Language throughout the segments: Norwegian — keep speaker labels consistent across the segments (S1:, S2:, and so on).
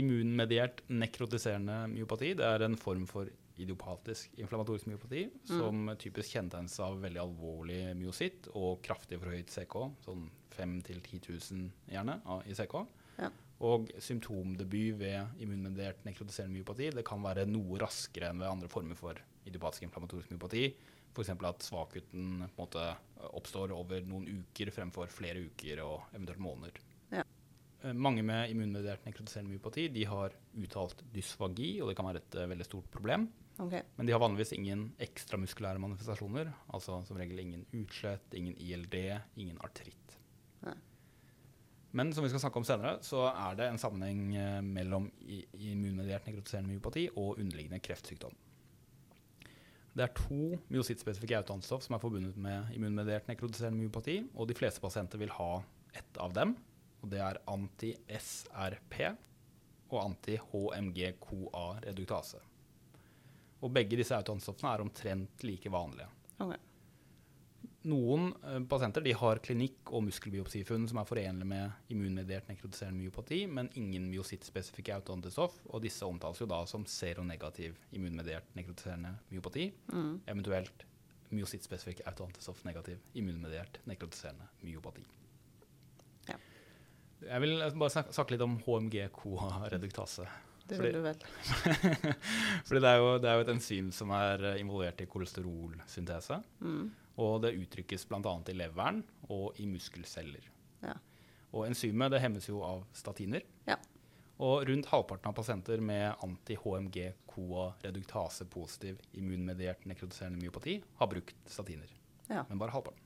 S1: Immunmediert nekrotiserende myopati det er en form for idiopatisk inflammatorisk myopati som typisk kjennetegnes av veldig alvorlig myositt og kraftig forhøyet CK, sånn 5 000-10 000 gjerne i CK.
S2: Ja.
S1: Og symptomdebut ved immunmediert nekrotiserende myopati det kan være noe raskere enn ved andre former for idiopatisk inflammatorisk myopati. F.eks. at svakuten på en måte oppstår over noen uker fremfor flere uker og eventuelt måneder. Eh, Mange med immunmediert nekrotiserende myopati de har uttalt dysfagi, og det kan være et uh, veldig stort problem.
S2: Okay.
S1: Men de har vanligvis ingen ekstramuskulære manifestasjoner. Altså som regel ingen utslett, ingen ILD, ingen artritt. Men som vi skal snakke om senere, så er det en sammenheng eh, mellom immunmediert nekrotiserende myopati og underliggende kreftsykdom. Det er to myosittspesifikke autoantistoff som er forbundet med immunmediert nekrotiserende myopati, og de fleste pasienter vil ha ett av dem. Og det er anti-SRP og anti-HMG-CoA reduktase. Og begge disse autoantistoffene er omtrent like vanlige.
S2: Okay.
S1: Noen uh, pasienter de har klinikk- og muskelbiopsifunn som er forenlige med immunmediert nekrotiserende myopati, men ingen myosittspesifikke autoantistoff, og disse omtales jo da som seronegativ immunmediert nekrotiserende myopati,
S2: Mm.
S1: eventuelt myosittspesifikk autoantistoff negativ immunmediert nekrotiserende myopati. Jeg vil bare snak- snakke litt om HMG-CoA-reduktase.
S2: Det vil du vel.
S1: Fordi det er, jo, det er jo et enzym som er involvert i kolesterolsyntese.
S2: Mm.
S1: Og det uttrykkes bl.a. i leveren og i muskelceller.
S2: Ja.
S1: Og enzymet det hemmes jo av statiner.
S2: Ja.
S1: Og rundt halvparten av pasienter med anti-HMG-CoA reduktase-positiv immunmediert nekrotiserende myopati har brukt statiner.
S2: Ja.
S1: Men bare halvparten.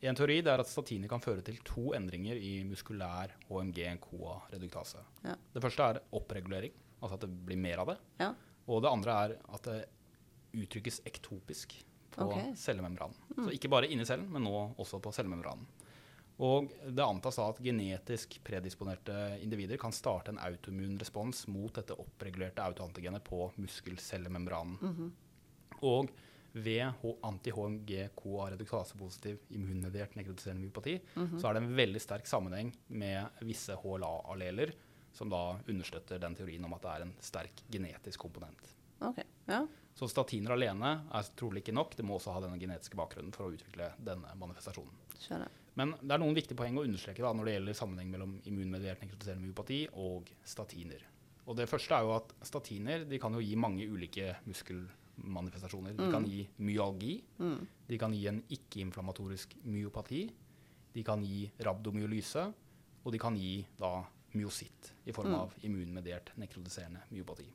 S1: En teori er at statiner kan føre til to endringer i muskulær HMG-CoA-reduktase.
S2: Ja.
S1: Det første er oppregulering, altså at det blir mer av det.
S2: Ja.
S1: Og det andre er at det uttrykkes ektopisk på
S2: okay.
S1: cellemembranen. Så ikke bare inni cellen, men nå også på cellemembranen. Og det antas da at genetisk predisponerte individer kan starte en autoimmun respons mot dette oppregulerte autoantigenet på muskelcellemembranen. Og ved anti-HMG-CoA-reduktasepositiv immunmediert nekrotiserende myopati, så er det en veldig sterk sammenheng med visse HLA-alleler, som da understøtter den teorien om at det er en sterk genetisk komponent.
S2: Ok. Ja.
S1: Så statiner alene er trolig ikke nok, det må også ha denne genetiske bakgrunnen for å utvikle denne manifestasjonen.
S2: Skjønner.
S1: Men det er noen viktige poeng å understreke da, når det gjelder sammenheng mellom immunmediert nekrotiserende myopati og statiner. Og det første er jo at statiner de kan jo gi mange ulike muskelmanifestasjoner. De kan gi myalgi,
S2: Mm.
S1: de kan gi en ikke-inflammatorisk myopati, de kan gi rabdomyolyse, og de kan gi da myositt i form av immunmediert nekrotiserende myopati.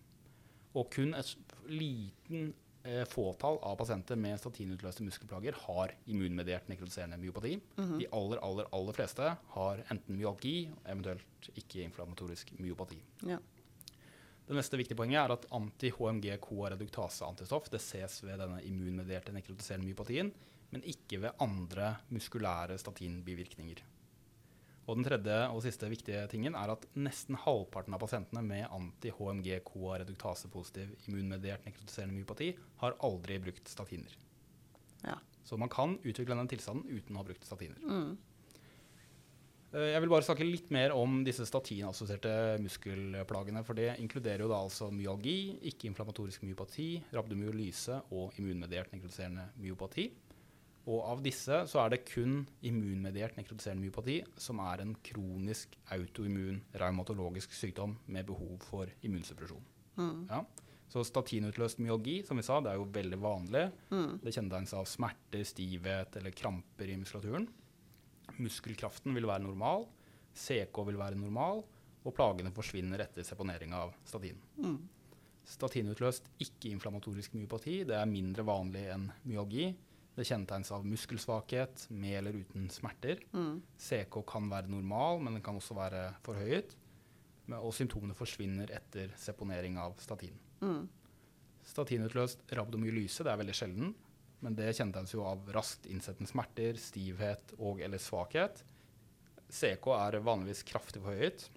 S1: Og kun et liten eh, fåtall av pasienter med statinutløste muskelplager har immunmediert nekrotiserende myopati. De aller, aller, aller fleste har enten myalgi, eventuelt ikke-inflammatorisk myopati.
S2: Ja.
S1: Det neste viktige poenget er at anti-HMG-CoA-reduktase-antistoff det ses ved denne immunmedierte nekrotiserende myopatien, men ikke ved andre muskulære statinbivirkninger. Og den tredje og siste viktige tingen er at nesten halvparten av pasientene med anti-HMG-CoA-reduktase-positiv immunmediert nekrotiserende myopati har aldri brukt statiner.
S2: Ja.
S1: Så man kan utvikle den tilstanden uten å ha brukt statiner.
S2: Mm.
S1: Eh, Jeg vil bare snakke litt mer om disse statinassosierte muskelplagene. For det inkluderer jo da altså myalgi, ikke-inflammatorisk myopati, rabdomyolyse og immunmediert nekrotiserende myopati. Og av disse så er det kun immunmediert nekrotiserende myopati som er en kronisk autoimmun raumatologisk sykdom med behov for immunsuppresjon.
S2: Mm.
S1: Ja. Så statinutløst myalgi, som vi sa, det er jo veldig vanlig.
S2: Mm.
S1: Det kjennetegnes av smerter, stivhet eller kramper i muskulaturen. Muskelkraften vil være normal, CK vil være normal, og plagene forsvinner etter seponering av statin.
S2: Mm.
S1: Statinutløst ikke-inflammatorisk myopati det er mindre vanlig enn myalgi. Det kjennetegnes av muskelsvakhet med eller uten smerter.
S2: Mm.
S1: CK kan være normal, men den kan også være forhøyet. Og symptomene forsvinner etter seponering av statin.
S2: Mm.
S1: Statinutløst rabdomyolyse det er veldig sjelden, men det kjennetegnes jo av raskt innsettende smerter, stivhet og eller svakhet. CK er vanligvis kraftig forhøyet.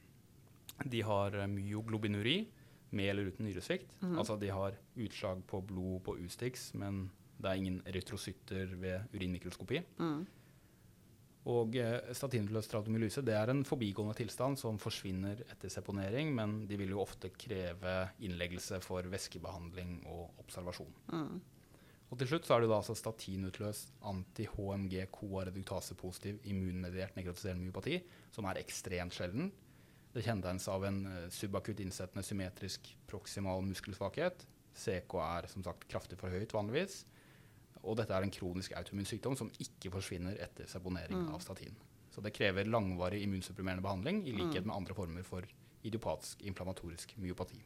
S1: De har eh, myoglobinuri med eller uten nyresvikt. Altså de har utslag på blod på Ustix, men det er ingen erytrocytter ved urinmikroskopi.
S2: Mm.
S1: Og eh, rhabdomyolyse det er en forbigående tilstand som forsvinner etter seponering, men de vil jo ofte kreve innleggelse for væskebehandling og observasjon.
S2: Mm.
S1: Og til slutt så er det da altså statinutløst anti-HMG-CoA-reduktase-positiv immunmediert nekrotiserende myopati, som er ekstremt sjelden. Det kjennetegnes av en eh, subakutt innsettende symmetrisk proksimal muskelsvakhet. CK er som sagt kraftig forhøyet vanligvis. Og dette er en kronisk autoimmun sykdom som ikke forsvinner etter seponering
S2: Mm.
S1: av statin. Så det krever langvarig immunsupprimerende behandling, i likhet med andre former for idiopatisk inflammatorisk myopati.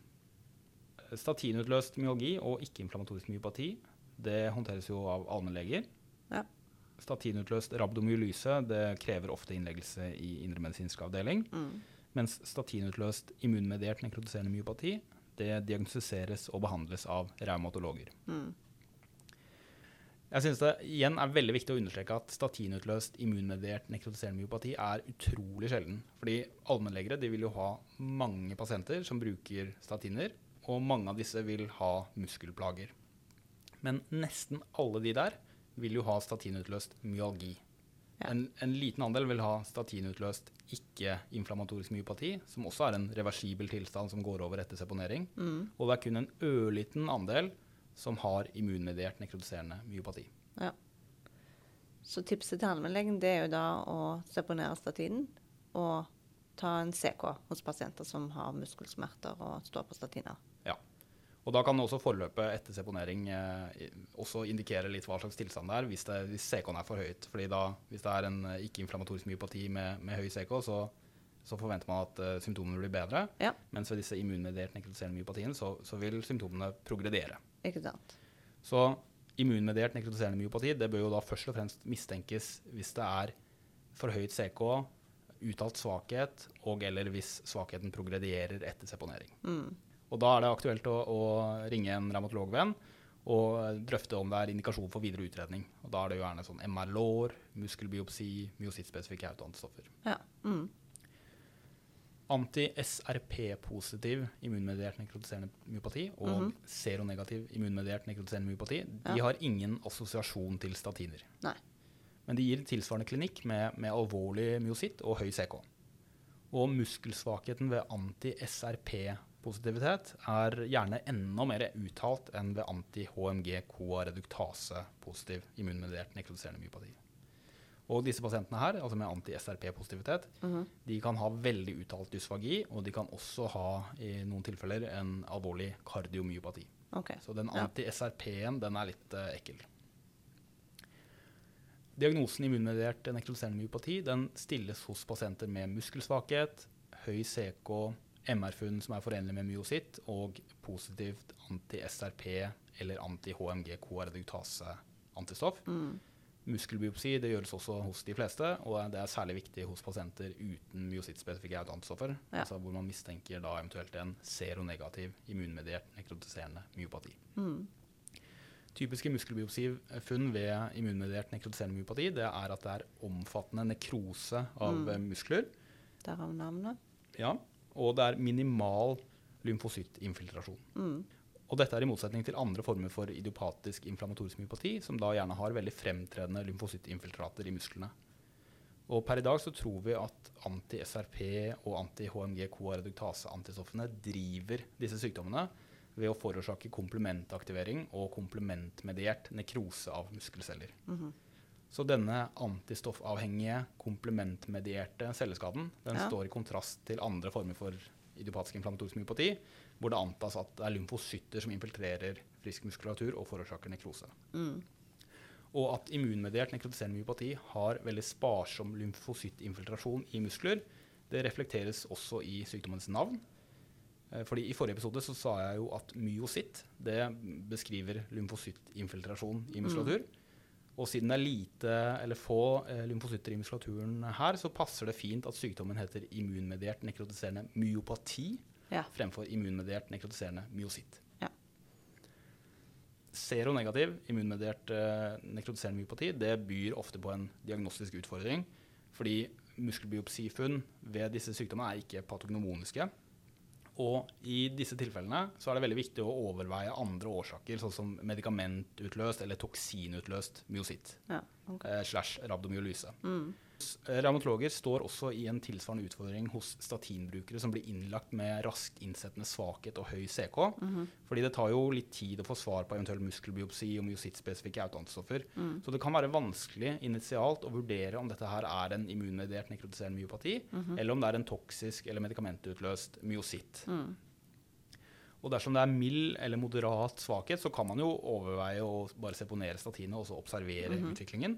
S1: Statinutløst myologi og ikke-inflammatorisk myopati det håndteres jo av allmennleger.
S2: Ja.
S1: Statinutløst rabdomyolyse det krever ofte innleggelse i indremedisinsk avdeling.
S2: Mm.
S1: Mens statinutløst immunmediert nekrotiserende myopati det diagnostiseres og behandles av reumatologer.
S2: Mm.
S1: Jeg synes det igjen er veldig viktig å understreke at statinutløst immunmediert nekrotiserende myopati er utrolig sjelden. Fordi allmennlegere de vil jo ha mange pasienter som bruker statiner, og mange av disse vil ha muskelplager. Men nesten alle de der vil jo ha statinutløst myalgi.
S2: Ja.
S1: En, en liten andel vil ha statinutløst ikke-inflammatorisk myopati, som også er en reversibel tilstand som går over etter seponering.
S2: Mm.
S1: Og det er kun en ørliten andel som har immunmediert nekrotiserende myopati.
S2: Ja. Så tipset til allmennlegen det er jo da å seponere statinen og ta en CK hos pasienter som har muskelsmerter og står på statiner.
S1: Og da kan også forløpet etter seponering eh, også indikere litt hva slags tilstand det er, hvis, det, hvis CK-en er for høyt. Fordi da, hvis det er en eh, ikke-inflammatorisk myopati med, med høy CK, så, så forventer man at uh, symptomene blir bedre.
S2: Ja.
S1: Mens ved disse immunmediert nekrotiserende myopatiene så, så vil symptomene progredere.
S2: Ikke sant?
S1: Så immunmediert nekrotiserende myopati det bør jo da først og fremst mistenkes hvis det er for høyt CK, uttalt svakhet, og eller hvis svakheten progredierer etter seponering.
S2: Mm.
S1: Og da er det aktuelt å, å ringe en revmatologvenn og drøfte om det er indikasjon for videre utredning. Og da er det jo gjerne sånn MR-lår, muskelbiopsi, myosittspesifikke autoantistoffer.
S2: Ja. Mm.
S1: Anti-SRP-positiv immunmediert nekrotiserende myopati og
S2: Mhm.
S1: seronegativ immunmediert nekrotiserende myopati de
S2: Ja.
S1: har ingen assosiasjon til statiner.
S2: Nei.
S1: Men de gir tilsvarende klinikk med, med alvorlig myositt og høy CK. Og muskelsvakheten ved anti-SRP-positivitet er gjerne enda mer uttalt enn ved anti-HMG-KA-reduktase-positiv immunmediert nekrotiserende myopati. Og disse pasientene her, altså med anti-SRP-positivitet,
S2: Mhm.
S1: de kan ha veldig uttalt dysfagi, og de kan også ha i noen tilfeller en alvorlig kardiomyopati.
S2: Okay.
S1: Så den anti-SRP-en, den er litt uh, ekkel. Diagnosen immunmediert nekrotiserende myopati den stilles hos pasienter med muskelsvakhet, høy CK, MR-funn som er forenlig med myositt, og positivt anti-SRP eller anti-HMG-CoA-reduktase-antistoff.
S2: Mm.
S1: Muskelbiopsi det gjøres også hos de fleste, og det er særlig viktig hos pasienter uten myosittspesifikke autoantistoffer,
S2: Ja.
S1: altså hvor man mistenker da eventuelt en seronegativ immunmediert nekrotiserende myopati.
S2: Mm.
S1: Typiske muskelbiopsifunn ved immunmediert nekrotiserende myopati det er at det er omfattende nekrose av
S2: Mm.
S1: muskler,
S2: Derav navnet.
S1: ja, og det er minimal lymfocyttinfiltrasjon.
S2: Mm.
S1: Og dette er i motsetning til andre former for idiopatisk inflammatorisk myopati, som da gjerne har veldig fremtredende lymfocyttinfiltrater i musklene. Og per i dag så tror vi at anti-SRP og anti-HMG-CoA-reduktase-antistoffene driver disse sykdommene ved å forårsake komplementaktivering og komplementmediert nekrose av muskelceller.
S2: Mhm.
S1: Så denne antistoffavhengige, komplementmedierte celleskaden den
S2: Ja.
S1: står i kontrast til andre former for idiopatisk inflammatorisk myopati, hvor det antas at det er lymfocytter som infiltrerer frisk muskulatur og forårsaker nekrose.
S2: Mm.
S1: Og at immunmediert nekrotiserende myopati har veldig sparsom lymfocyttinfiltrasjon i muskler, det reflekteres også i sykdommens navn. Eh, Fordi I forrige episode så sa jeg jo at myositt det beskriver lymfocyttinfiltrasjon i muskulatur. Og siden det er lite eller få eh, lymfocytter i muskulaturen her, så passer det fint at sykdommen heter immunmediert nekrotiserende myopati
S2: Ja.
S1: fremfor immunmediert nekrotiserende myositt.
S2: Ja.
S1: Seronegativ immunmediert eh, nekrotiserende myopati det byr ofte på en diagnostisk utfordring, fordi muskelbiopsifunn ved disse sykdommene er ikke patognomoniske. Og i disse tilfellene så er det veldig viktig å overveie andre årsaker, sånn som medikamentutløst eller toksinutløst myositt.
S2: Ja.
S1: Eh, slash rabdomyolyse.
S2: Mm.
S1: Eh, Revmatologer står også i en tilsvarende utfordring hos statinbrukere som blir innlagt med raskt innsettende svakhet og høy CK.
S2: Mhm.
S1: Fordi det tar jo litt tid å få svar på eventuell muskelbiopsi og myosittspesifikke autoantistoffer.
S2: Mm.
S1: Så det kan være vanskelig initialt å vurdere om dette her er en immunmediert nekrotiserende myopati,
S2: Mhm.
S1: eller om det er en toksisk eller medikamentutløst myositt.
S2: Mm.
S1: Og dersom det er mild eller moderat svakhet, så kan man jo overveie å bare seponere statinet og så observere
S2: Mhm.
S1: utviklingen.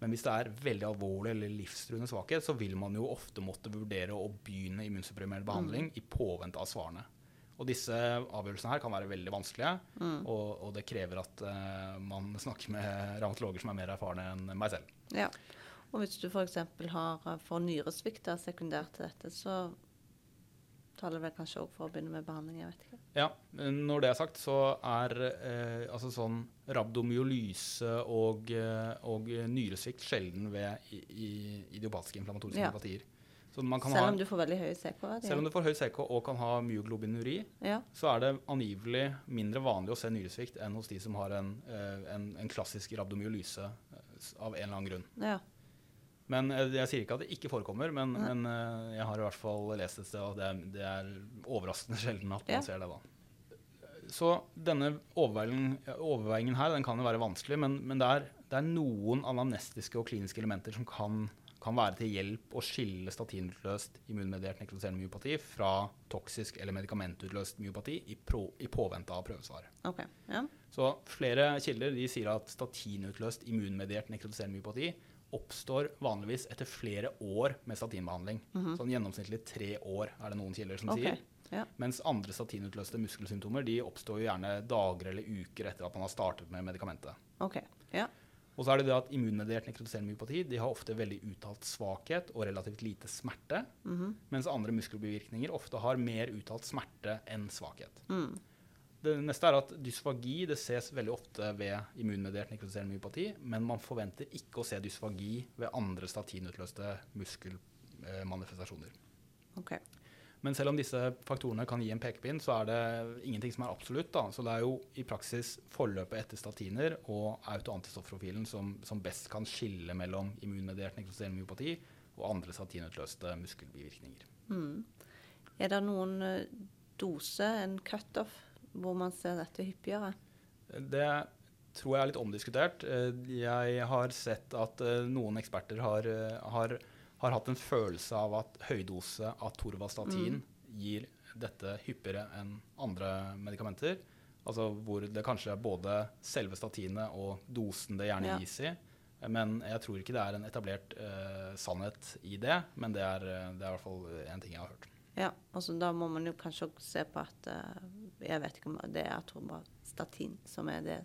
S1: Men hvis det er veldig alvorlig eller livstruende svakhet, så vil man jo ofte måtte vurdere å begynne immunsupprimerende behandling i påvente av svarene. Og disse avgjørelsene her kan være veldig vanskelige,
S2: Mm.
S1: og, og det krever at uh, man snakker med revmatologer som er mer erfarne enn meg selv.
S2: Ja. Og hvis du f.eks. har får for nyresvikt sekundært til dette, så taler vel kanskje òg for å begynne med behandling. Jeg vet ikke.
S1: Ja, når det er sagt, så er eh, altså sånn rabdomyolyse og, eh, og nyresvikt sjelden ved i, i idiopatiske inflammatoriske
S2: Ja.
S1: Empatier. Man kan
S2: Selv om du får veldig høy CK-verdi?
S1: selv om du får høy CK og kan ha myoglobinuri,
S2: Ja.
S1: så er det angivelig mindre vanlig å se nyresvikt enn hos de som har en, eh, en, en klassisk rabdomyolyse eh, av en eller annen grunn.
S2: ja.
S1: Men eh, jeg sier ikke at det ikke forekommer, men, men eh, jeg har i hvert fall lest et sted at det er, det er overraskende sjelden at man
S2: Ja.
S1: ser det da. Så denne overveiingen, overveiingen her den kan jo være vanskelig, men, men det, er, det er noen anamnestiske og kliniske elementer som kan, kan være til hjelp å skille statinutløst immunmediert nekrotiserende myopati fra toksisk eller medikamentutløst myopati i, pro, i påvente av prøvesvar.
S2: Okay, Ja.
S1: Så flere kilder de sier at statinutløst immunmediert nekrotiserende myopati oppstår vanligvis etter flere år med statinbehandling. Sånn gjennomsnittlig tre år er det noen kilder som
S2: okay.
S1: sier.
S2: ja.
S1: Mens andre statinutløste muskelsymptomer de oppstår jo gjerne dager eller uker etter at man har startet med medikamentet.
S2: Okay. Ja.
S1: Og så er det det at immunmediert nekrotiserende myopati de har ofte veldig uttalt svakhet og relativt lite smerte,
S2: Mhm.
S1: mens andre muskelbivirkninger ofte har mer uttalt smerte enn svakhet.
S2: Mm.
S1: Det neste er at dysfagi det ses veldig ofte ved immunmediert nekrotiserende myopati, men man forventer ikke å se dysfagi ved andre statinutløste muskelmanifestasjoner.
S2: Okay.
S1: Men selv om disse faktorene kan gi en pekepinn, så er det ingenting som er absolutt. Da. Så det er jo i praksis forløpet etter statiner og autoantistoffprofilen som, som best kan skille mellom immunmediert nekrotiserende myopati og andre statinutløste muskelbivirkninger.
S2: Mm. Er det noen eh, dose, en cutoff, hvor man ser dette hyppigere?
S1: Det tror jeg er litt omdiskutert. Eh, Jeg har sett at eh, noen eksperter har, eh, har, har hatt en følelse av at høydose av torvastatin mm. gir dette hyppigere enn andre medikamenter. Altså hvor det kanskje er både selve statinet og dosen det gjerne gis i. Men jeg tror ikke det er en etablert uh, sannhet i det. Men det er, det er i hvert fall en ting jeg har hørt.
S2: Ja, altså da må man jo kanskje også se på at eh, Jeg vet ikke om det er atorvastatin som er det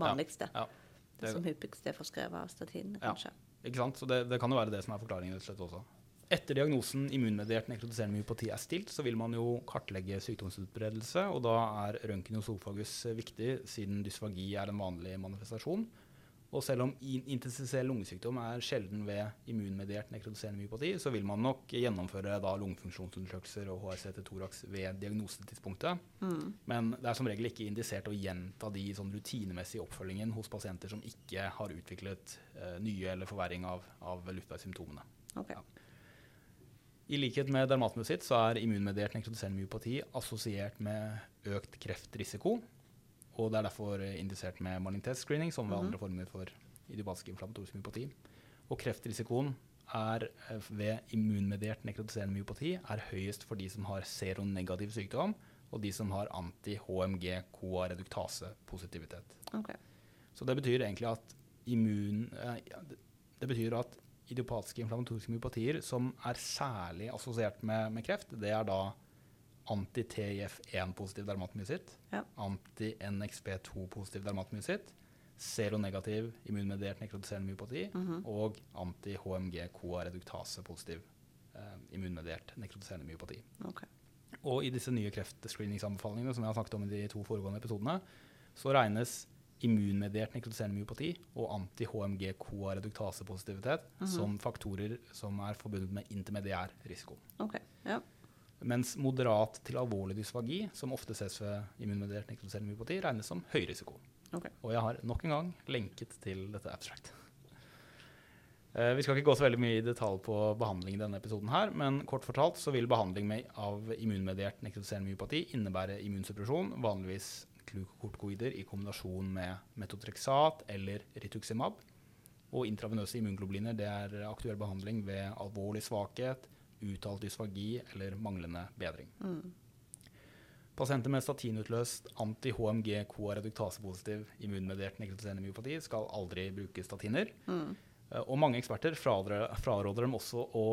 S2: vanligste.
S1: Ja,
S2: det,
S1: det-
S2: som hyppigst er forskrevet av statin,
S1: Ja.
S2: kanskje.
S1: Ikke sant? Så det, det kan jo være det som er forklaringen rett og slett også. Etter diagnosen immunmediert nekrotiserende myopati er stilt, så vil man jo kartlegge sykdomsutbredelse, og da er røntgen og sofagus viktig, siden dysfagi er en vanlig manifestasjon. Og selv om in- interstisiell lungesykdom er sjelden ved immunmediert nekrotiserende myopati, så vil man nok gjennomføre da lungefunksjonsundersøkelser og HRC til thorax ved diagnosetidspunktet.
S2: Mm.
S1: Men det er som regel ikke indisert å gjenta de sånn rutinemessige oppfølgingen hos pasienter som ikke har utviklet eh, nye eller forverring av, av luftveissymptomene.
S2: Okay.
S1: Ja. I likhet med dermatmyositt så er immunmediert nekrotiserende myopati assosiert med økt kreftrisiko. Og det er derfor eh, indisert med malignitetsscreening, som ved
S2: Mhm.
S1: andre former for idiopatisk inflammatorisk myopati. Og kreftrisikoen er eh, ved immunmediert nekrotiserende myopati er høyest for de som har seronegativ sykdom, og de som har anti-HMG-CoA-reduktase-positivitet.
S2: Okay.
S1: Så det betyr egentlig at immun... eh, Det betyr at idiopatiske inflammatoriske myopatier som er særlig assosiert med, med kreft, det er da anti-TIF1-positiv dermatomyositt,
S2: Ja.
S1: anti-NXP2-positiv dermatomyositt, seronegativ immunmediert nekrotiserende myopati
S2: Mhm.
S1: og anti-HMG-CoA-reduktase-positiv eh, immunmediert nekrotiserende myopati.
S2: Okay.
S1: Og i disse nye kreftscreeningsanbefalingene som jeg har snakket om i de to foregående episodene, så regnes immunmediert nekrotiserende myopati og anti-HMG-CoA-reduktase-positivitet
S2: -hmm.
S1: som faktorer som er forbundet med intermediær risiko.
S2: Ok, ja.
S1: Mens moderat til alvorlig dysfagi, som ofte ses ved immunmediert nekrotiserende myopati, regnes som høy risiko.
S2: Okay.
S1: Og jeg har nok en gang lenket til dette abstract. Eh, Vi skal ikke gå så veldig mye i detalj på behandling i denne episoden, her, men kort fortalt så vil behandling med, av immunmediert nekrotiserende myopati innebære immunsuppresjon, vanligvis glukokortikoider i kombinasjon med metotreksat eller rituximab. Og intravenøse immunglobuliner det er aktuell behandling ved alvorlig svakhet, uttalt dysfagi eller manglende bedring. Pasienter med statinutløst anti-HMG-CoA-reduktasepositiv immunmediert nekrotiserende myopati skal aldri bruke statiner.
S2: Mm.
S1: Eh, Og mange eksperter fraråder, dem også å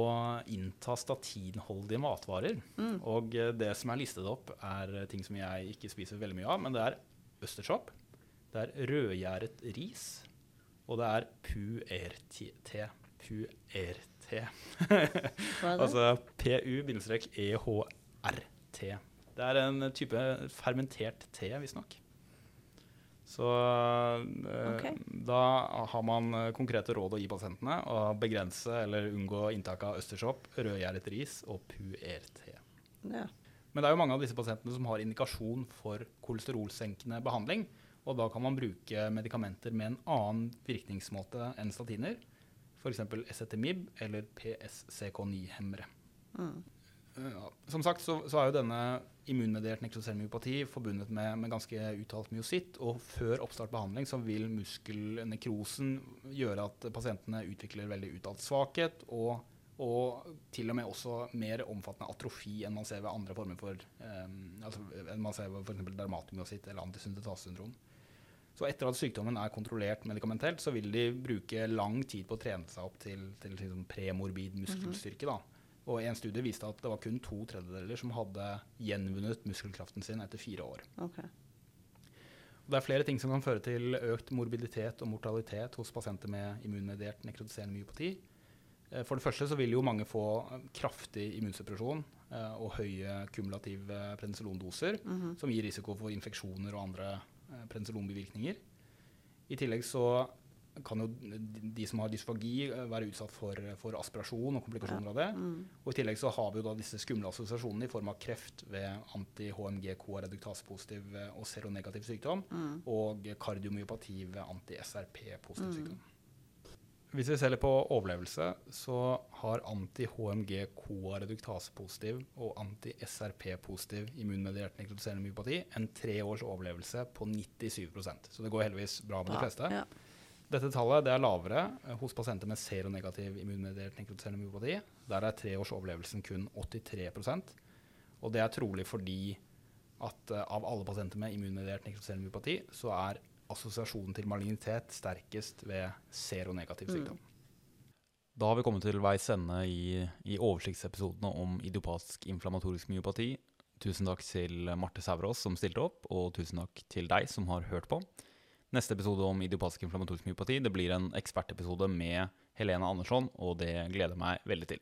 S1: innta statinholdige matvarer.
S2: Mm.
S1: Og eh, det som er listet opp, er ting som jeg ikke spiser veldig mye av, men det er østersopp, det er rødgjæret ris, og det er puert-te. Puert.
S2: Det?
S1: altså pu-ehr-t. Det er en type fermentert te, visstnok. Så
S2: okay.
S1: Da har man eh, konkrete råd å gi pasientene. Å begrense eller unngå inntak av østersopp, rødgjæret ris og puer-te.
S2: ja.
S1: Men det er jo mange av disse pasientene som har indikasjon for kolesterolsenkende behandling. Og da kan man bruke medikamenter med en annen virkningsmåte enn statiner. F.eks. SETMIB eller PSCK9-hemmere.
S2: Mm.
S1: Ja, som sagt så, så er jo denne immunmediert nekrotiserende forbundet med, med ganske uttalt myositt. Og før oppstart behandling så vil muskelnekrosen gjøre at pasientene utvikler veldig uttalt svakhet. Og, og til og med også mer omfattende atrofi enn man ser ved andre former for um, altså, enn man ser ved f.eks. dermatomyositt eller antisyntetasyndrom. Så etter at sykdommen er kontrollert medikamentelt, så vil de bruke lang tid på å trene seg opp til, til liksom premorbid muskelstyrke. da. Og En studie viste at det var kun to tredjedeler som hadde gjenvunnet muskelkraften sin etter fire år. Okay. Det er flere ting som kan føre til økt morbiditet og mortalitet hos pasienter med immunmediert nekrotiserende myopati. Eh, For det første så vil jo mange få kraftig immunsuppresjon eh, og høye kumulative prednisolondoser,
S2: Mhm.
S1: som gir risiko for infeksjoner og andre prednisolonbivirkninger. I tillegg så kan jo de- som har dysfagi eh, være utsatt for, for aspirasjon og komplikasjoner av det.
S2: Mm.
S1: Og I tillegg så har vi jo da disse skumle assosiasjonene i form av kreft ved anti-HMG-CoA-reduktasepositiv eh, og seronegativ sykdom,
S2: Mm.
S1: og kardiomyopati ved anti-SRP-positiv
S2: Mm.
S1: sykdom. Hvis vi ser litt på overlevelse, så har anti-HMG-CoA-reduktasepositiv og anti-SRP-positiv immunmediert nekrotiserende myopati en tre års overlevelse på 97% Så det går heldigvis bra med de fleste.
S2: Ja.
S1: Dette tallet det er lavere hos pasienter med seronegativ immunmediert nekrotiserende myopati. Der er treårsoverlevelsen kun 83% Og det er trolig fordi at eh, av alle pasienter med immunmediert nekrotiserende myopati, så er assosiasjonen til malignitet sterkest ved seronegativ
S2: Mm.
S1: sykdom. Da har vi kommet til veis ende i, i oversiktsepisodene om idiopatisk inflammatorisk myopati. Tusen takk til Marte Sæverås som stilte opp, og tusen takk til deg som har hørt på. Neste episode om idiopatisk inflammatorisk myopati det blir en ekspertepisode med Helene Andersson, og det gleder jeg meg veldig til.